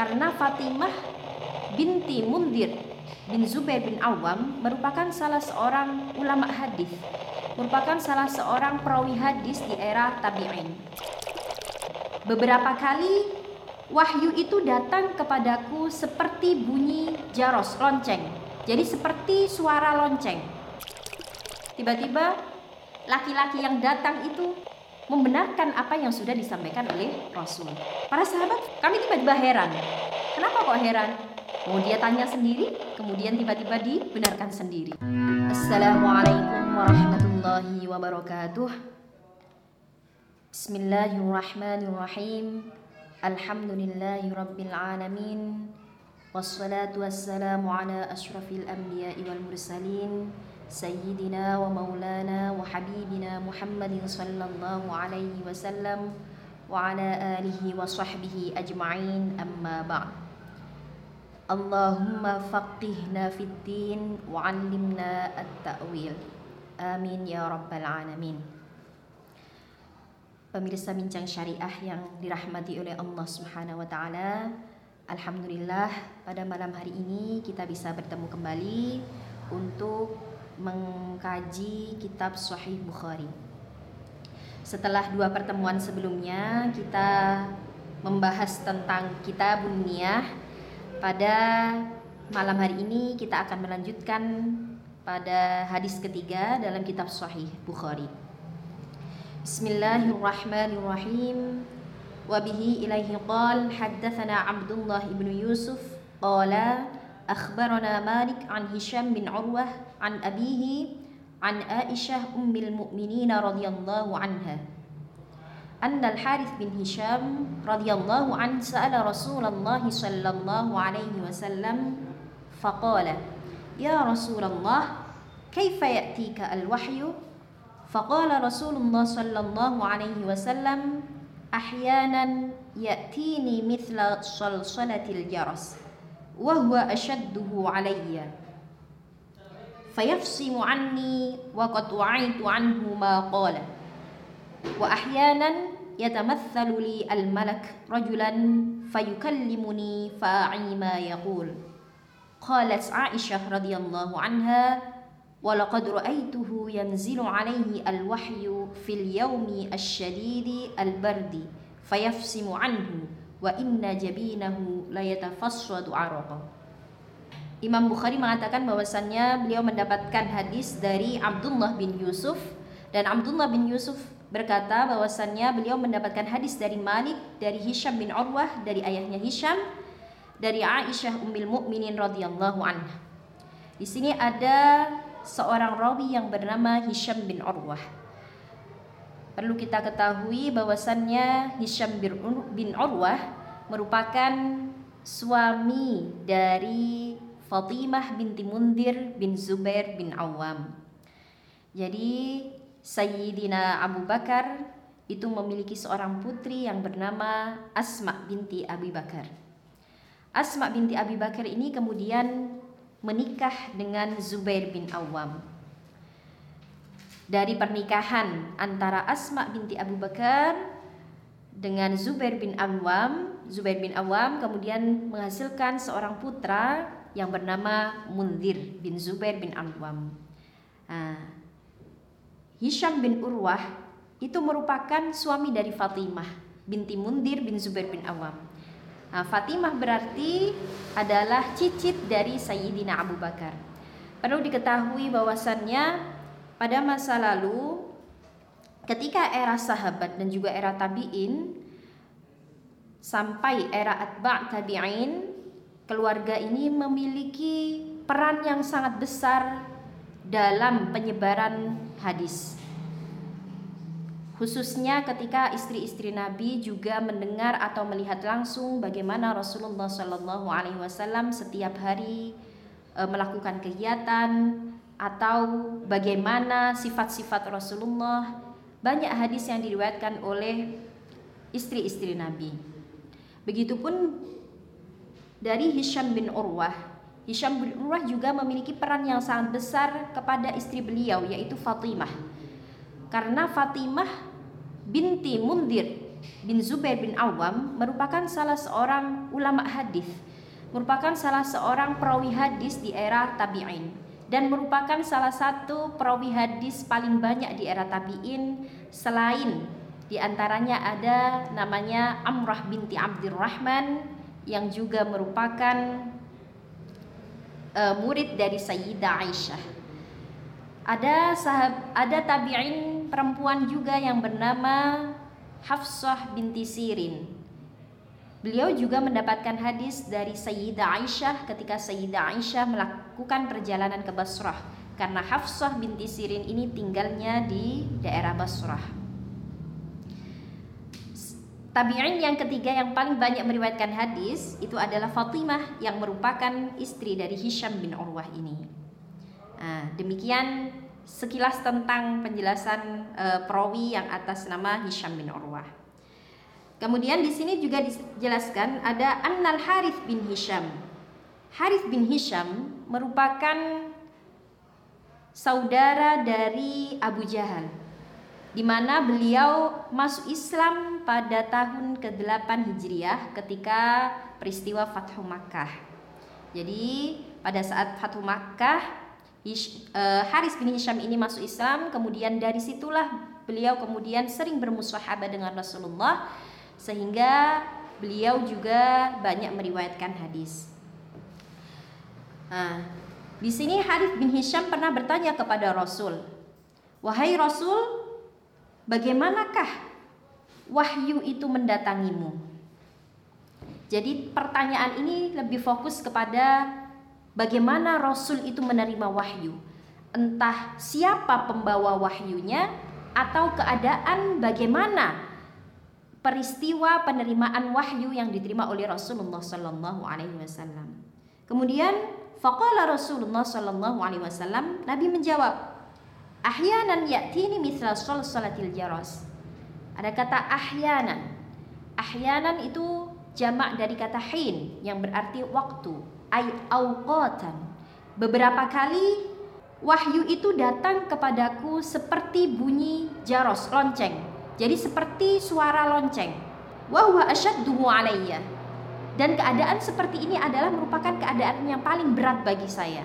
karena Fatimah binti Mundir bin Zubair bin Awam merupakan salah seorang ulama hadis, merupakan salah seorang perawi hadis di era tabi'in. Beberapa kali wahyu itu datang kepadaku seperti bunyi jaros lonceng. Jadi seperti suara lonceng. Tiba-tiba laki-laki yang datang itu membenarkan apa yang sudah disampaikan oleh Rasul. Para sahabat, kami tiba-tiba heran. Kenapa kok heran? Mau dia tanya sendiri, kemudian tiba-tiba dibenarkan sendiri. Assalamualaikum warahmatullahi wabarakatuh. Bismillahirrahmanirrahim. Alhamdulillahi alamin. Wassalatu wassalamu ala ashrafil anbiya'i wal mursalin. سيدنا ومولانا وحبيبنا محمد صلى الله عليه وسلم وعلى آله وصحبه أجمعين أما بعد اللهم فقهنا في الدين وعلمنا التأويل آمين يا رب العالمين Pemirsa bincang syariah yang dirahmati oleh Allah Subhanahu wa taala. Alhamdulillah pada malam hari ini kita bisa bertemu kembali untuk mengkaji kitab Sahih Bukhari. Setelah dua pertemuan sebelumnya kita membahas tentang kitab Niyah. Pada malam hari ini kita akan melanjutkan pada hadis ketiga dalam kitab Sahih Bukhari. Bismillahirrahmanirrahim. Wabihi ilaihi qal haddatsana Abdullah ibn Yusuf qala أخبرنا مالك عن هشام بن عروة عن أبيه عن عائشة أم المؤمنين رضي الله عنها. أن الحارث بن هشام رضي الله عنه سأل رسول الله صلى الله عليه وسلم فقال يا رسول الله كيف يأتيك الوحي؟ فقال رسول الله صلى الله عليه وسلم أحيانا يأتيني مثل صلصلة الجرس. وهو أشده علي. فيفصم عني وقد وعيت عنه ما قال. وأحيانا يتمثل لي الملك رجلا فيكلمني فأعي ما يقول. قالت عائشة رضي الله عنها ولقد رأيته ينزل عليه الوحي في اليوم الشديد البرد فيفصم عنه wa inna jabinahu la yatafassadu araqa. Imam Bukhari mengatakan bahwasannya beliau mendapatkan hadis dari Abdullah bin Yusuf dan Abdullah bin Yusuf berkata bahwasannya beliau mendapatkan hadis dari Malik, dari Hisham bin Urwah, dari ayahnya Hisham, dari Aisyah Ummul Mukminin radhiyallahu anha. Di sini ada seorang rawi yang bernama Hisham bin Urwah. Perlu kita ketahui bahwasannya Hisham bin Urwah merupakan suami dari Fatimah binti Mundir bin Zubair bin Awam. Jadi Sayyidina Abu Bakar itu memiliki seorang putri yang bernama Asma binti Abi Bakar. Asma binti Abi Bakar ini kemudian menikah dengan Zubair bin Awam dari pernikahan antara Asma binti Abu Bakar dengan Zubair bin Awam. Zubair bin Awam kemudian menghasilkan seorang putra yang bernama Mundir bin Zubair bin Awam. Nah, Hisham bin Urwah itu merupakan suami dari Fatimah binti Mundir bin Zubair bin Awam. Nah, Fatimah berarti adalah cicit dari Sayyidina Abu Bakar. Perlu diketahui bahwasannya pada masa lalu ketika era sahabat dan juga era tabi'in sampai era atba' tabi'in keluarga ini memiliki peran yang sangat besar dalam penyebaran hadis. Khususnya ketika istri-istri Nabi juga mendengar atau melihat langsung bagaimana Rasulullah Shallallahu Alaihi Wasallam setiap hari e, melakukan kegiatan atau bagaimana sifat-sifat Rasulullah banyak hadis yang diriwayatkan oleh istri-istri Nabi. Begitupun dari Hisham bin Urwah. Hisham bin Urwah juga memiliki peran yang sangat besar kepada istri beliau yaitu Fatimah. Karena Fatimah binti Mundir bin Zubair bin Awam merupakan salah seorang ulama hadis, merupakan salah seorang perawi hadis di era tabi'in dan merupakan salah satu perawi hadis paling banyak di era tabi'in selain di antaranya ada namanya Amrah binti Abdurrahman yang juga merupakan uh, murid dari Sayyidah Aisyah. Ada sahab, ada tabi'in perempuan juga yang bernama Hafsah binti Sirin. Beliau juga mendapatkan hadis dari Sayyidah Aisyah ketika Sayyidah Aisyah melakukan perjalanan ke Basrah karena Hafsah binti Sirin ini tinggalnya di daerah Basrah. Tabi'in yang ketiga yang paling banyak meriwayatkan hadis itu adalah Fatimah yang merupakan istri dari Hisham bin Urwah ini. Nah, demikian sekilas tentang penjelasan uh, perawi yang atas nama Hisham bin Urwah. Kemudian di sini juga dijelaskan ada Annal Harith bin Hisham. Harith bin Hisham merupakan saudara dari Abu Jahal di mana beliau masuk Islam pada tahun ke-8 Hijriah ketika peristiwa Fathu Makkah. Jadi pada saat Fathu Makkah eh, Haris bin Hisham ini masuk Islam kemudian dari situlah beliau kemudian sering bermusahabah dengan Rasulullah sehingga beliau juga banyak meriwayatkan hadis. Nah, di sini Harith bin Hisham pernah bertanya kepada Rasul, "Wahai Rasul, bagaimanakah wahyu itu mendatangimu?" Jadi pertanyaan ini lebih fokus kepada bagaimana Rasul itu menerima wahyu. Entah siapa pembawa wahyunya atau keadaan bagaimana peristiwa penerimaan wahyu yang diterima oleh Rasulullah Sallallahu Alaihi Wasallam. Kemudian faqala Rasulullah Sallallahu Alaihi Wasallam, Nabi menjawab, ahyanan ya'tini mithla salatil jaras. Ada kata ahyanan. Ahyanan itu jamak dari kata hin yang berarti waktu, ay awqatan. Beberapa kali wahyu itu datang kepadaku seperti bunyi jaros lonceng jadi seperti suara lonceng. Wa huwa asyadduhu alayya. Dan keadaan seperti ini adalah merupakan keadaan yang paling berat bagi saya.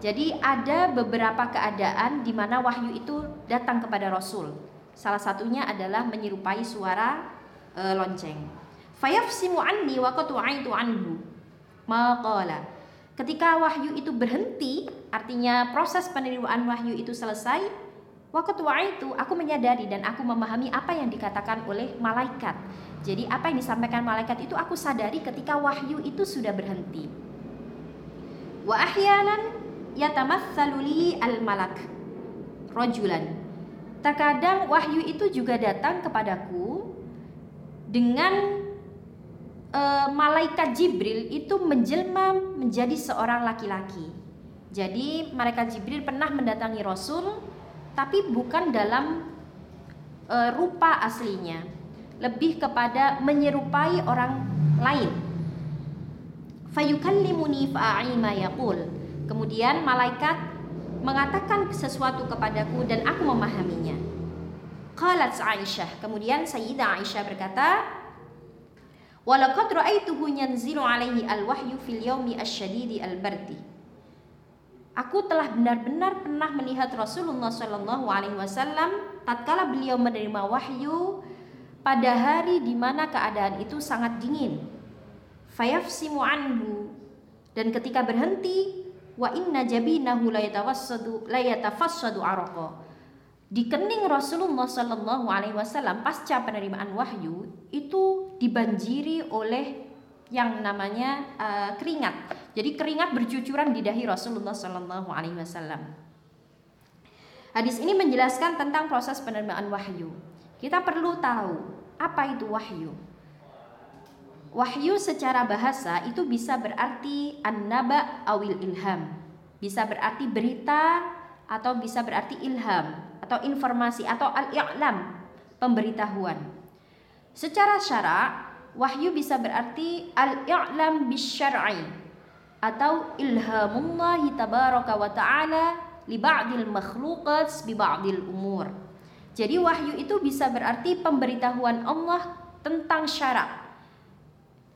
Jadi ada beberapa keadaan di mana wahyu itu datang kepada Rasul. Salah satunya adalah menyerupai suara e, lonceng. Fayafsimu anni wa qatu'aitu anhu. Maqala. Ketika wahyu itu berhenti, artinya proses penerimaan wahyu itu selesai, Waktu itu aku menyadari dan aku memahami apa yang dikatakan oleh malaikat. Jadi apa yang disampaikan malaikat itu aku sadari ketika wahyu itu sudah berhenti. Wa ahyanan yatamatsalu li al-malak rajulan. Terkadang wahyu itu juga datang kepadaku dengan uh, malaikat Jibril itu menjelma menjadi seorang laki-laki. Jadi malaikat Jibril pernah mendatangi Rasul tapi bukan dalam e, rupa aslinya. Lebih kepada menyerupai orang lain. Fayukallimuni fa'ai ma yaqul. Kemudian malaikat mengatakan sesuatu kepadaku dan aku memahaminya. Qalat Aisyah. Kemudian Sayyidah Aisyah berkata walaqad ra'aituhu yanzilu alaihi alwahyu fil yaumi asyadidi albardi Aku telah benar-benar pernah melihat Rasulullah Shallallahu Alaihi Wasallam tatkala beliau menerima wahyu pada hari di mana keadaan itu sangat dingin. Fayafsimu anhu dan ketika berhenti wa inna jabinahu la yatawassadu la yatafassadu araqa. Di kening Rasulullah Shallallahu Alaihi Wasallam pasca penerimaan wahyu itu dibanjiri oleh yang namanya uh, keringat. Jadi keringat bercucuran di dahi Rasulullah Shallallahu Alaihi Wasallam. Hadis ini menjelaskan tentang proses penerimaan wahyu. Kita perlu tahu apa itu wahyu. Wahyu secara bahasa itu bisa berarti an-naba awil ilham. Bisa berarti berita atau bisa berarti ilham atau informasi atau al-i'lam, pemberitahuan. Secara syarak wahyu bisa berarti al-i'lam bisyar'i atau ilhamullah tabaraka wa ta'ala li ba'dil makhluqat bi ba'dil umur. Jadi wahyu itu bisa berarti pemberitahuan Allah tentang syarat.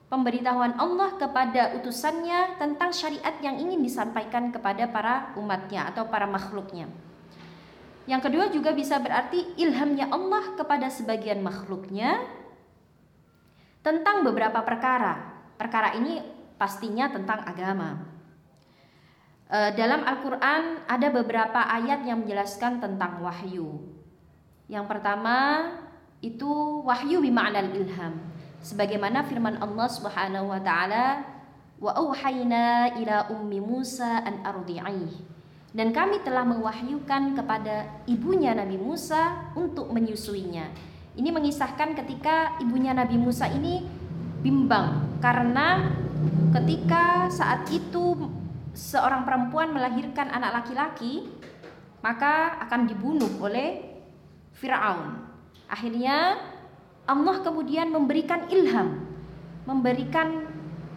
Pemberitahuan Allah kepada utusannya tentang syariat yang ingin disampaikan kepada para umatnya atau para makhluknya. Yang kedua juga bisa berarti ilhamnya Allah kepada sebagian makhluknya tentang beberapa perkara. Perkara ini pastinya tentang agama. E, dalam Al-Quran ada beberapa ayat yang menjelaskan tentang wahyu. Yang pertama itu wahyu bima'nal ilham. Sebagaimana firman Allah Subhanahu wa taala, "Wa auhayna ila ummi Musa an ardi'ih." Dan kami telah mewahyukan kepada ibunya Nabi Musa untuk menyusuinya. Ini mengisahkan ketika ibunya Nabi Musa ini bimbang karena ketika saat itu seorang perempuan melahirkan anak laki-laki maka akan dibunuh oleh Firaun. Akhirnya Allah kemudian memberikan ilham, memberikan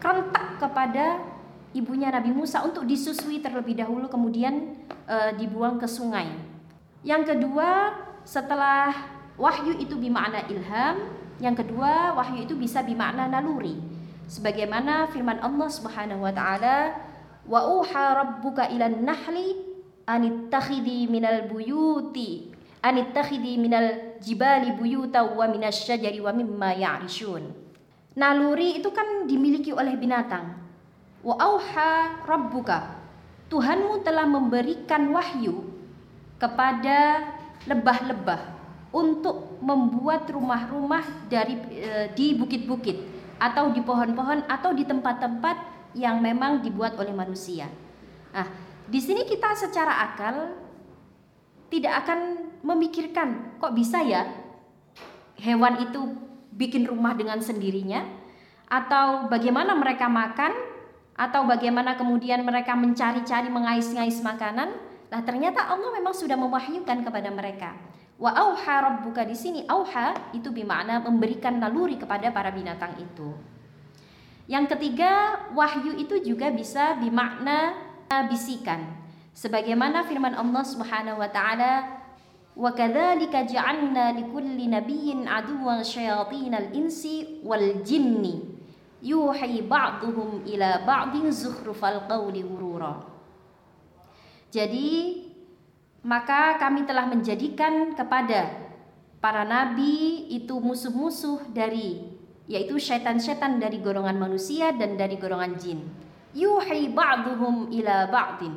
kerentak kepada ibunya Nabi Musa untuk disusui terlebih dahulu kemudian e, dibuang ke sungai. Yang kedua, setelah wahyu itu bermakna ilham, yang kedua wahyu itu bisa bermakna naluri. Sebagaimana firman Allah Subhanahu wa taala, "Wa uha rabbuka ilan nahli anittakhidhi minal buyuti anittakhidhi minal jibali buyuta wa minasyajari wa mimma ya'rishun. Naluri itu kan dimiliki oleh binatang. Wa auha rabbuka. Tuhanmu telah memberikan wahyu kepada lebah-lebah untuk membuat rumah-rumah dari e, di bukit-bukit atau di pohon-pohon atau di tempat-tempat yang memang dibuat oleh manusia. Nah, di sini kita secara akal tidak akan memikirkan kok bisa ya hewan itu bikin rumah dengan sendirinya? Atau bagaimana mereka makan? Atau bagaimana kemudian mereka mencari-cari mengais-ngais makanan? Lah ternyata Allah memang sudah mewahyukan kepada mereka Wa auha rabbuka di sini auha itu bermakna memberikan naluri kepada para binatang itu. Yang ketiga, wahyu itu juga bisa bermakna bisikan. Sebagaimana firman Allah Subhanahu wa taala, "Wa kadzalika ja'alna likulli nabiyyin aduwwan syayatinal insi wal jinni yuhi ba'dhum ila ba'din zukhrufal qawli wurura." Jadi maka kami telah menjadikan kepada para nabi itu musuh-musuh dari yaitu syaitan-syaitan dari golongan manusia dan dari golongan jin. Yuhi ba'duhum ila ba'din.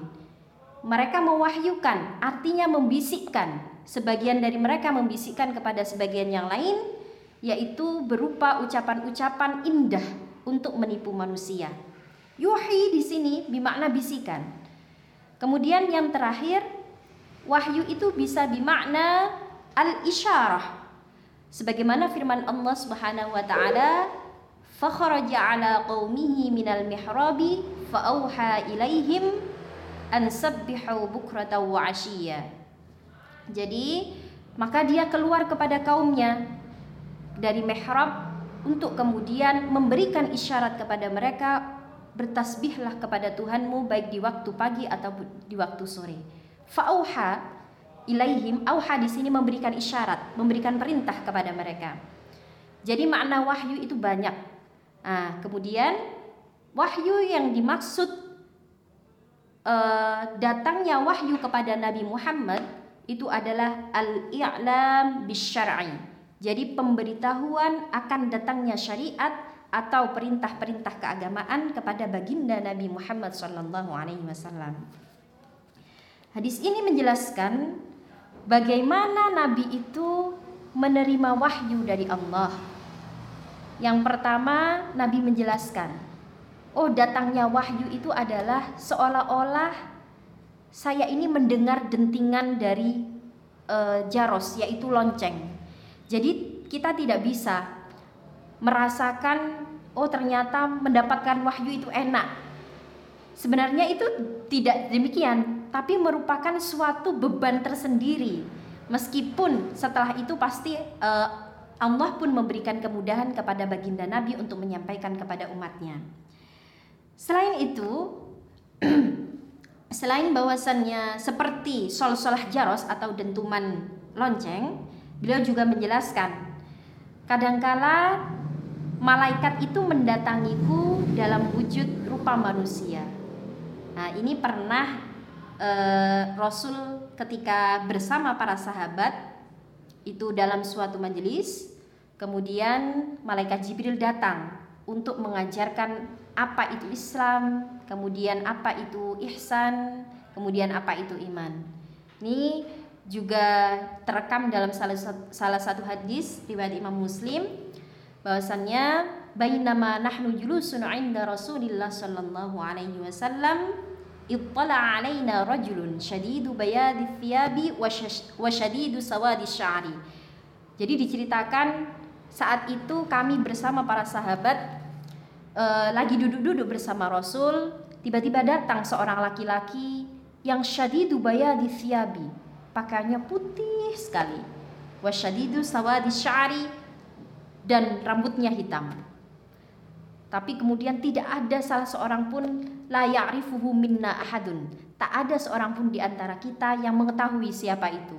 Mereka mewahyukan, artinya membisikkan sebagian dari mereka membisikkan kepada sebagian yang lain yaitu berupa ucapan-ucapan indah untuk menipu manusia. Yuhi di sini bermakna bisikan. Kemudian yang terakhir wahyu itu bisa bermakna al-isyarah. Sebagaimana firman Allah Subhanahu wa taala, "Fakharaja 'ala qaumihi minal mihrabi fa'auha ilaihim an sabbihu bukratan wa 'ashiyya." Jadi maka dia keluar kepada kaumnya dari mihrab untuk kemudian memberikan isyarat kepada mereka bertasbihlah kepada Tuhanmu baik di waktu pagi atau di waktu sore. Fauha ilaihim auha di sini memberikan isyarat, memberikan perintah kepada mereka. Jadi makna wahyu itu banyak. Nah, kemudian wahyu yang dimaksud uh, datangnya wahyu kepada Nabi Muhammad itu adalah al-i'lam bisyar'i. Jadi pemberitahuan akan datangnya syariat atau perintah-perintah keagamaan kepada baginda Nabi Muhammad wasallam. Hadis ini menjelaskan bagaimana nabi itu menerima wahyu dari Allah. Yang pertama, nabi menjelaskan, oh datangnya wahyu itu adalah seolah-olah saya ini mendengar dentingan dari uh, jaros yaitu lonceng. Jadi kita tidak bisa merasakan oh ternyata mendapatkan wahyu itu enak. Sebenarnya itu tidak demikian, tapi merupakan suatu beban tersendiri. Meskipun setelah itu pasti uh, Allah pun memberikan kemudahan kepada baginda Nabi untuk menyampaikan kepada umatnya. Selain itu, Selain bahwasannya seperti sol-solah jaros atau dentuman lonceng, Beliau juga menjelaskan, kadangkala malaikat itu mendatangiku dalam wujud rupa manusia. Nah, ini pernah eh, Rasul ketika bersama para sahabat itu dalam suatu majelis, kemudian malaikat Jibril datang untuk mengajarkan apa itu Islam, kemudian apa itu ihsan, kemudian apa itu iman. Ini juga terekam dalam salah satu, salah satu hadis riwayat Imam Muslim bahwasannya bainama nahnu julusun 'inda Rasulillah sallallahu alaihi wasallam alaina rajulun shadidu bayadi thiyabi wa shadidu sawadi sya'ri. Jadi diceritakan saat itu kami bersama para sahabat uh, lagi duduk-duduk bersama Rasul, tiba-tiba datang seorang laki-laki yang shadidu bayadi thiyabi, pakaiannya putih sekali. Wa shadidu sawadi sya'ri dan rambutnya hitam. Tapi kemudian tidak ada salah seorang pun la ya'rifuhu minna ahadun. Tak ada seorang pun di antara kita yang mengetahui siapa itu.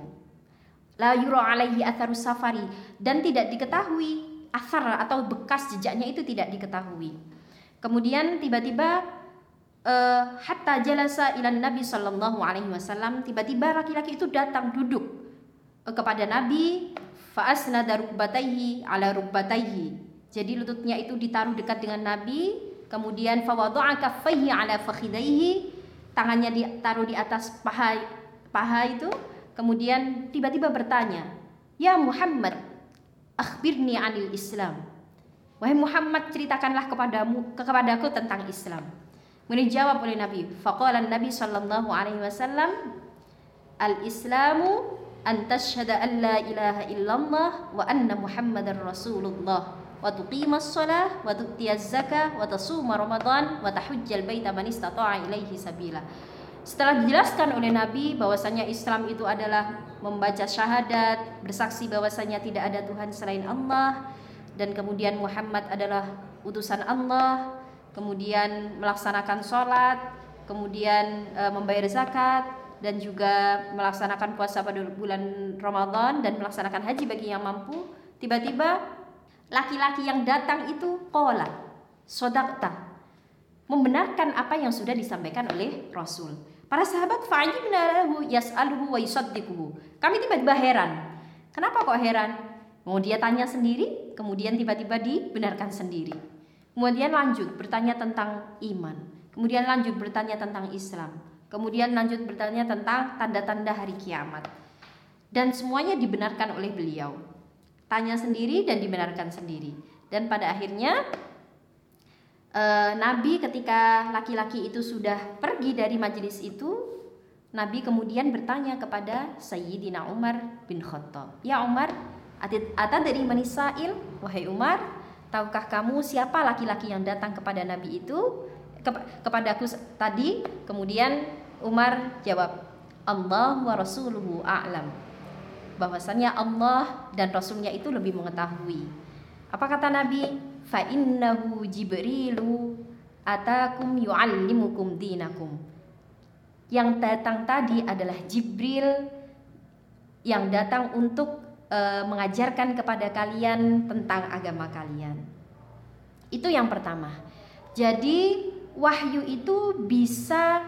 La yura alaihi atharus safari dan tidak diketahui athar atau bekas jejaknya itu tidak diketahui. Kemudian tiba-tiba uh, hatta jalasa ilan Nabi sallallahu alaihi wasallam tiba-tiba laki-laki itu datang duduk uh, kepada Nabi faasnada rukbataihi ala rukbataihi. Jadi lututnya itu ditaruh dekat dengan Nabi Kemudian fawadha'a kaffaihi ala fakhidaihi, tangannya ditaruh di atas paha paha itu. Kemudian tiba-tiba bertanya, "Ya Muhammad, akhbirni 'anil Islam." Wahai Muhammad, ceritakanlah kepadamu kepadaku tentang Islam. Kemudian dijawab oleh Nabi, faqala Nabi sallallahu alaihi wasallam, "Al-Islamu an tashhada an la ilaha illallah wa anna Muhammadar Rasulullah." Wa tuqimas shalah wa tu'tiyaz ramadan wa tahujjal baita man sabila. Setelah dijelaskan oleh Nabi bahwasanya Islam itu adalah membaca syahadat, bersaksi bahwasanya tidak ada Tuhan selain Allah dan kemudian Muhammad adalah utusan Allah, kemudian melaksanakan sholat, kemudian e, membayar zakat dan juga melaksanakan puasa pada bulan Ramadan dan melaksanakan haji bagi yang mampu. Tiba-tiba laki-laki yang datang itu kola sodakta membenarkan apa yang sudah disampaikan oleh Rasul. Para sahabat fa'ajibna lahu yas'aluhu wa yusaddiquhu. Kami tiba-tiba heran. Kenapa kok heran? Mau dia tanya sendiri, kemudian tiba-tiba dibenarkan sendiri. Kemudian lanjut bertanya tentang iman. Kemudian lanjut bertanya tentang Islam. Kemudian lanjut bertanya tentang tanda-tanda hari kiamat. Dan semuanya dibenarkan oleh beliau tanya sendiri dan dibenarkan sendiri. Dan pada akhirnya e, Nabi ketika laki-laki itu sudah pergi dari majelis itu, Nabi kemudian bertanya kepada Sayyidina Umar bin Khattab, "Ya Umar, ada dari manisail, wahai Umar, tahukah kamu siapa laki-laki yang datang kepada Nabi itu?" kepadaku tadi, kemudian Umar jawab, "Allah wa rasuluhu a'lam." Bahwasannya Allah dan Rasulnya itu lebih mengetahui. Apa kata Nabi? Fa innahu Jibrilu atakum yu'allimukum dinakum. Yang datang tadi adalah Jibril yang datang untuk e, mengajarkan kepada kalian tentang agama kalian. Itu yang pertama. Jadi wahyu itu bisa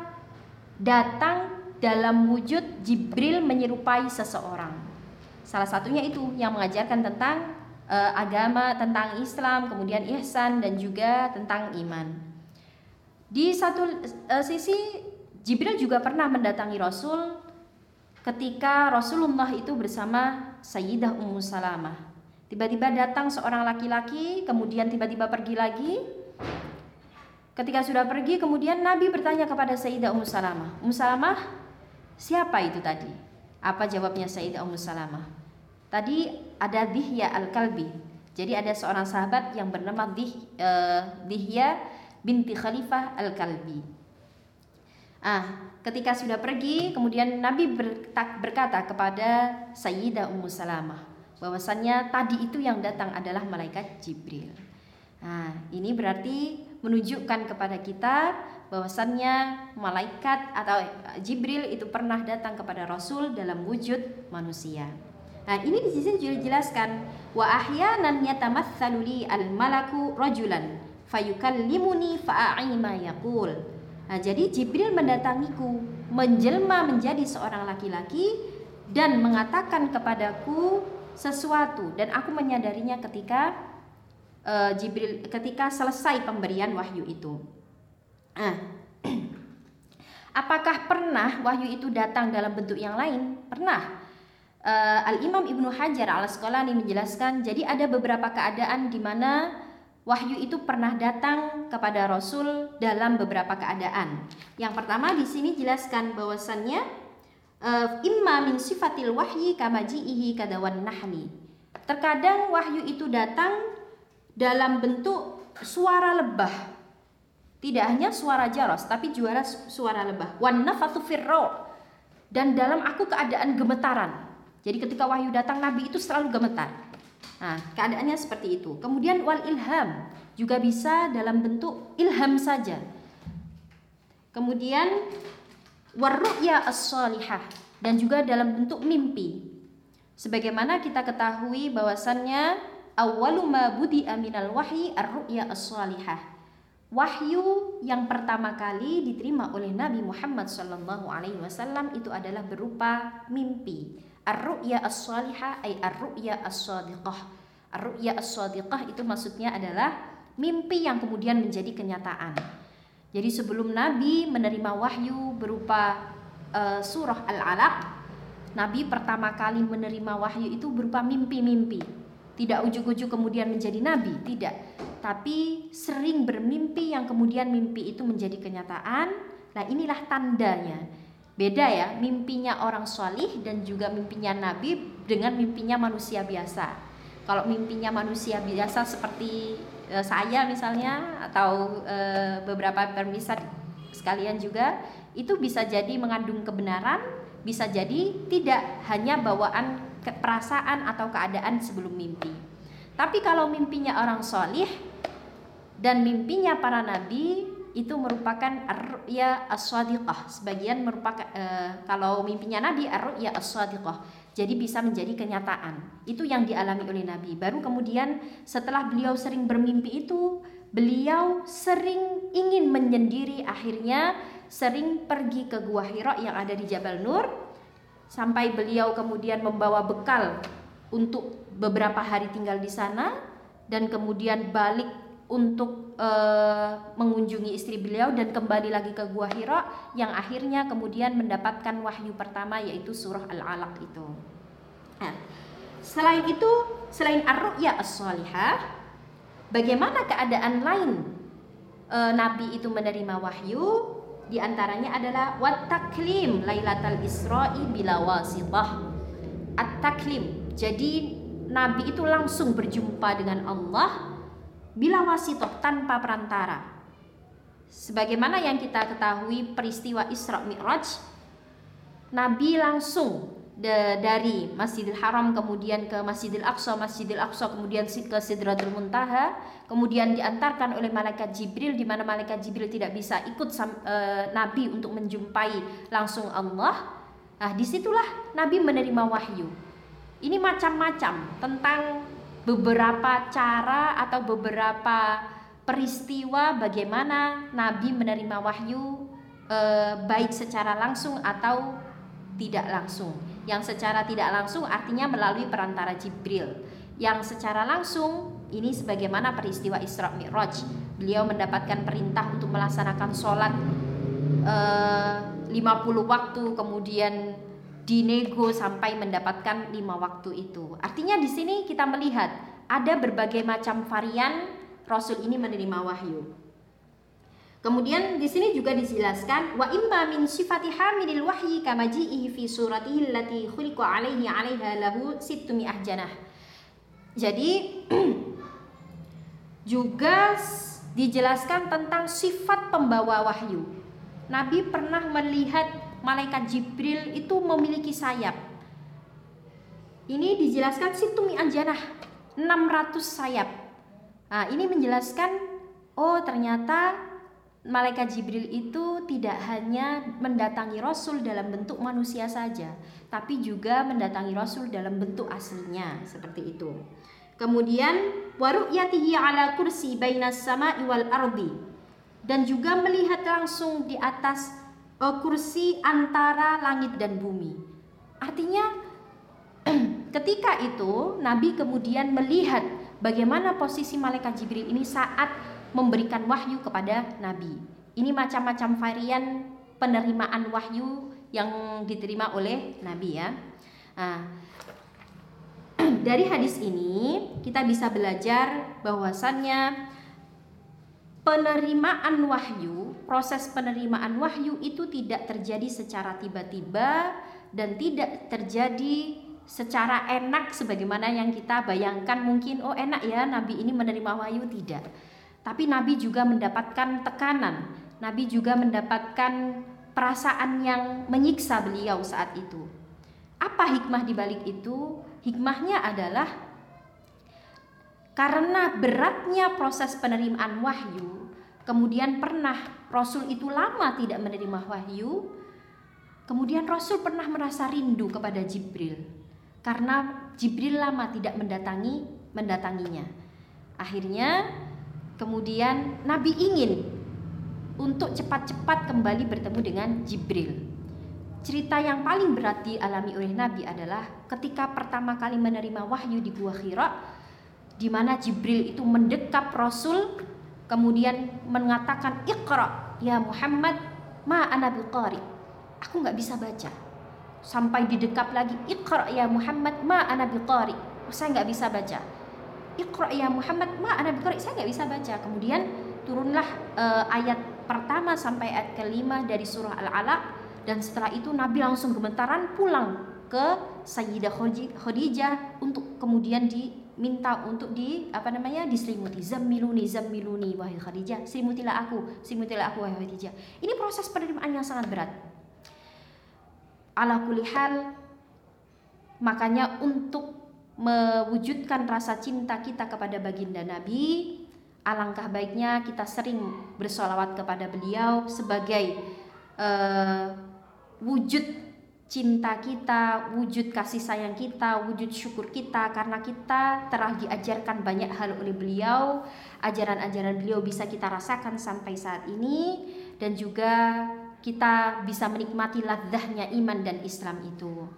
datang dalam wujud Jibril menyerupai seseorang. Salah satunya itu yang mengajarkan tentang uh, agama, tentang Islam, kemudian ihsan dan juga tentang iman. Di satu uh, sisi Jibril juga pernah mendatangi Rasul ketika Rasulullah itu bersama Sayyidah Ummu Salamah. Tiba-tiba datang seorang laki-laki, kemudian tiba-tiba pergi lagi. Ketika sudah pergi, kemudian Nabi bertanya kepada Sayyidah Ummu Salamah, "Ummu Salamah, siapa itu tadi?" Apa jawabnya Sayyidah Ummu Salamah? Tadi ada Dihya Al-Kalbi. Jadi ada seorang sahabat yang bernama Dih, uh, Dihya binti Khalifah Al-Kalbi. Ah, ketika sudah pergi, kemudian Nabi berkata kepada Sayyidah Ummu Salamah bahwasannya tadi itu yang datang adalah malaikat Jibril. Nah, ini berarti menunjukkan kepada kita bahwasannya malaikat atau Jibril itu pernah datang kepada Rasul dalam wujud manusia. Nah, ini di sini juga dijelaskan wa ahyanan yatamatsalu li al malaku rajulan fayukallimuni fa'a'i ma yaqul. Nah, jadi Jibril mendatangiku, menjelma menjadi seorang laki-laki dan mengatakan kepadaku sesuatu dan aku menyadarinya ketika uh, Jibril ketika selesai pemberian wahyu itu. Nah, apakah pernah wahyu itu datang dalam bentuk yang lain? Pernah uh, eh, Al Imam Ibnu Hajar al Asqalani menjelaskan jadi ada beberapa keadaan di mana wahyu itu pernah datang kepada Rasul dalam beberapa keadaan. Yang pertama di sini jelaskan bahwasannya uh, imma min sifatil wahyi kamaji'ihi kadawan nahli. Terkadang wahyu itu datang dalam bentuk suara lebah. Tidak hanya suara jaros, tapi juga suara lebah. Wan nafatu Dan dalam aku keadaan gemetaran. Jadi ketika wahyu datang Nabi itu selalu gemetar. Nah, keadaannya seperti itu. Kemudian wal ilham juga bisa dalam bentuk ilham saja. Kemudian warru'ya as-salihah dan juga dalam bentuk mimpi. Sebagaimana kita ketahui bahwasannya awwalu ma budi aminal wahyi ar-ru'ya as-salihah. Wahyu yang pertama kali diterima oleh Nabi Muhammad sallallahu alaihi wasallam itu adalah berupa mimpi. Ar-ru'ya as-salihah ay ar-ru'ya as-sadiqah. Ar-ru'ya as-sadiqah itu maksudnya adalah mimpi yang kemudian menjadi kenyataan. Jadi sebelum Nabi menerima wahyu berupa uh, surah Al-Alaq, Nabi pertama kali menerima wahyu itu berupa mimpi-mimpi. Tidak ujuk-ujuk kemudian menjadi nabi, tidak. Tapi sering bermimpi yang kemudian mimpi itu menjadi kenyataan. Nah, inilah tandanya Beda ya, mimpinya orang solih dan juga mimpinya Nabi dengan mimpinya manusia biasa. Kalau mimpinya manusia biasa seperti e, saya misalnya atau e, beberapa permisal sekalian juga itu bisa jadi mengandung kebenaran, bisa jadi tidak hanya bawaan perasaan atau keadaan sebelum mimpi. Tapi kalau mimpinya orang solih dan mimpinya para nabi itu merupakan ar-ru'ya as-sadiqah. Sebagian merupakan e, kalau mimpinya Nabi as-sadiqah. Jadi bisa menjadi kenyataan. Itu yang dialami oleh Nabi. Baru kemudian setelah beliau sering bermimpi itu, beliau sering ingin menyendiri akhirnya sering pergi ke Gua Hira yang ada di Jabal Nur sampai beliau kemudian membawa bekal untuk beberapa hari tinggal di sana dan kemudian balik untuk uh, mengunjungi istri beliau dan kembali lagi ke Gua Hira yang akhirnya kemudian mendapatkan wahyu pertama yaitu surah Al-Alaq itu. Nah, selain itu, selain ar-ru'ya as-salihah, bagaimana keadaan lain uh, Nabi itu menerima wahyu? Di antaranya adalah wat taklim Lailatul Isra'i bila wasitah. At-taklim. Jadi Nabi itu langsung berjumpa dengan Allah bila wasitoh tanpa perantara. Sebagaimana yang kita ketahui peristiwa Isra Mi'raj, Nabi langsung de, dari Masjidil Haram kemudian ke Masjidil Aqsa, Masjidil Aqsa kemudian ke Sidratul Muntaha, kemudian diantarkan oleh malaikat Jibril di mana malaikat Jibril tidak bisa ikut e, Nabi untuk menjumpai langsung Allah. Nah, di situlah Nabi menerima wahyu. Ini macam-macam tentang beberapa cara atau beberapa peristiwa bagaimana Nabi menerima wahyu e, baik secara langsung atau tidak langsung. Yang secara tidak langsung artinya melalui perantara Jibril. Yang secara langsung ini sebagaimana peristiwa Isra Mi'raj. Beliau mendapatkan perintah untuk melaksanakan sholat eh, 50 waktu kemudian dinego sampai mendapatkan lima waktu itu. Artinya di sini kita melihat ada berbagai macam varian Rasul ini menerima wahyu. Kemudian di sini juga dijelaskan wa imma min sifati hamilil wahyi kama ji'ihi fi suratihi allati khuliqa alaihi 'alaiha lahu sittumi'ah janah. Jadi juga dijelaskan tentang sifat pembawa wahyu. Nabi pernah melihat malaikat Jibril itu memiliki sayap. Ini dijelaskan situmi anjanah 600 sayap. Nah, ini menjelaskan oh ternyata malaikat Jibril itu tidak hanya mendatangi Rasul dalam bentuk manusia saja, tapi juga mendatangi Rasul dalam bentuk aslinya seperti itu. Kemudian waru'yatihi ala kursi bainas sama'i wal ardi dan juga melihat langsung di atas kursi antara langit dan bumi. Artinya ketika itu Nabi kemudian melihat bagaimana posisi malaikat Jibril ini saat memberikan wahyu kepada nabi. Ini macam-macam varian penerimaan wahyu yang diterima oleh nabi ya. Nah, dari hadis ini kita bisa belajar bahwasannya penerimaan wahyu, proses penerimaan wahyu itu tidak terjadi secara tiba-tiba dan tidak terjadi secara enak sebagaimana yang kita bayangkan mungkin oh enak ya nabi ini menerima wahyu tidak tapi Nabi juga mendapatkan tekanan. Nabi juga mendapatkan perasaan yang menyiksa beliau saat itu. Apa hikmah di balik itu? Hikmahnya adalah karena beratnya proses penerimaan wahyu, kemudian pernah Rasul itu lama tidak menerima wahyu, kemudian Rasul pernah merasa rindu kepada Jibril karena Jibril lama tidak mendatangi mendatanginya. Akhirnya Kemudian Nabi ingin untuk cepat-cepat kembali bertemu dengan Jibril. Cerita yang paling berat dialami oleh Nabi adalah ketika pertama kali menerima wahyu di Gua Hira di mana Jibril itu mendekap Rasul kemudian mengatakan Iqra ya Muhammad ma ana biqari. Aku nggak bisa baca. Sampai didekap lagi Iqra ya Muhammad ma ana biqari. Saya nggak bisa baca Iqra ya Muhammad ma ana biqari saya nggak bisa baca kemudian turunlah uh, ayat pertama sampai ayat kelima dari surah Al-Alaq dan setelah itu Nabi langsung gemetaran pulang ke Sayyidah Khadijah untuk kemudian diminta untuk di apa namanya diselimuti. Zammiluni zammiluni wahai Khadijah. Selimutilah aku selimutilah aku wahai Khadijah. Ini proses penerimaan yang sangat berat. Ala kulihal makanya untuk mewujudkan rasa cinta kita kepada baginda Nabi, alangkah baiknya kita sering bersolawat kepada beliau sebagai uh, wujud cinta kita, wujud kasih sayang kita, wujud syukur kita karena kita telah diajarkan banyak hal oleh beliau, ajaran-ajaran beliau bisa kita rasakan sampai saat ini dan juga kita bisa menikmati ladahnya iman dan Islam itu.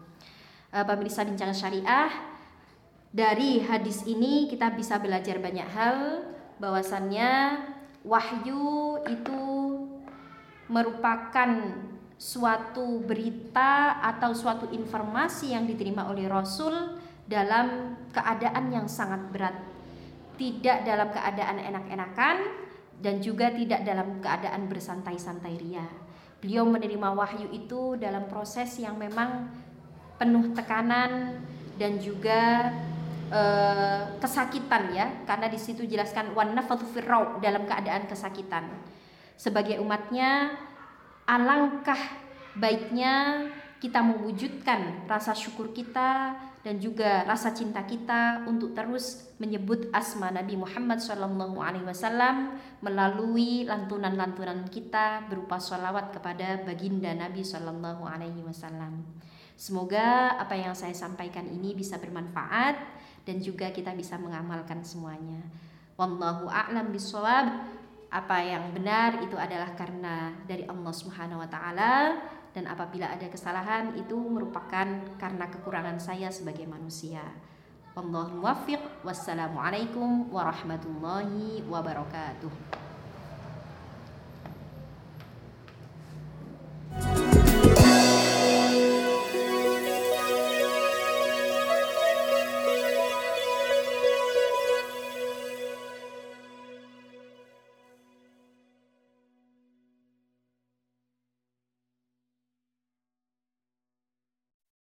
Uh, pemirsa bincang syariah, dari hadis ini kita bisa belajar banyak hal bahwasannya wahyu itu merupakan suatu berita atau suatu informasi yang diterima oleh Rasul dalam keadaan yang sangat berat. Tidak dalam keadaan enak-enakan dan juga tidak dalam keadaan bersantai-santai ria. Beliau menerima wahyu itu dalam proses yang memang penuh tekanan dan juga Eh, kesakitan ya. Karena di situ jelaskan wan firau dalam keadaan kesakitan. Sebagai umatnya alangkah baiknya kita mewujudkan rasa syukur kita dan juga rasa cinta kita untuk terus menyebut asma Nabi Muhammad SAW melalui lantunan-lantunan kita berupa sholawat kepada baginda Nabi SAW. Semoga apa yang saya sampaikan ini bisa bermanfaat dan juga kita bisa mengamalkan semuanya. Wallahu a'lam bishawab apa yang benar itu adalah karena dari Allah Subhanahu wa taala dan apabila ada kesalahan itu merupakan karena kekurangan saya sebagai manusia. Wallahu muwaffiq. Wassalamualaikum warahmatullahi wabarakatuh.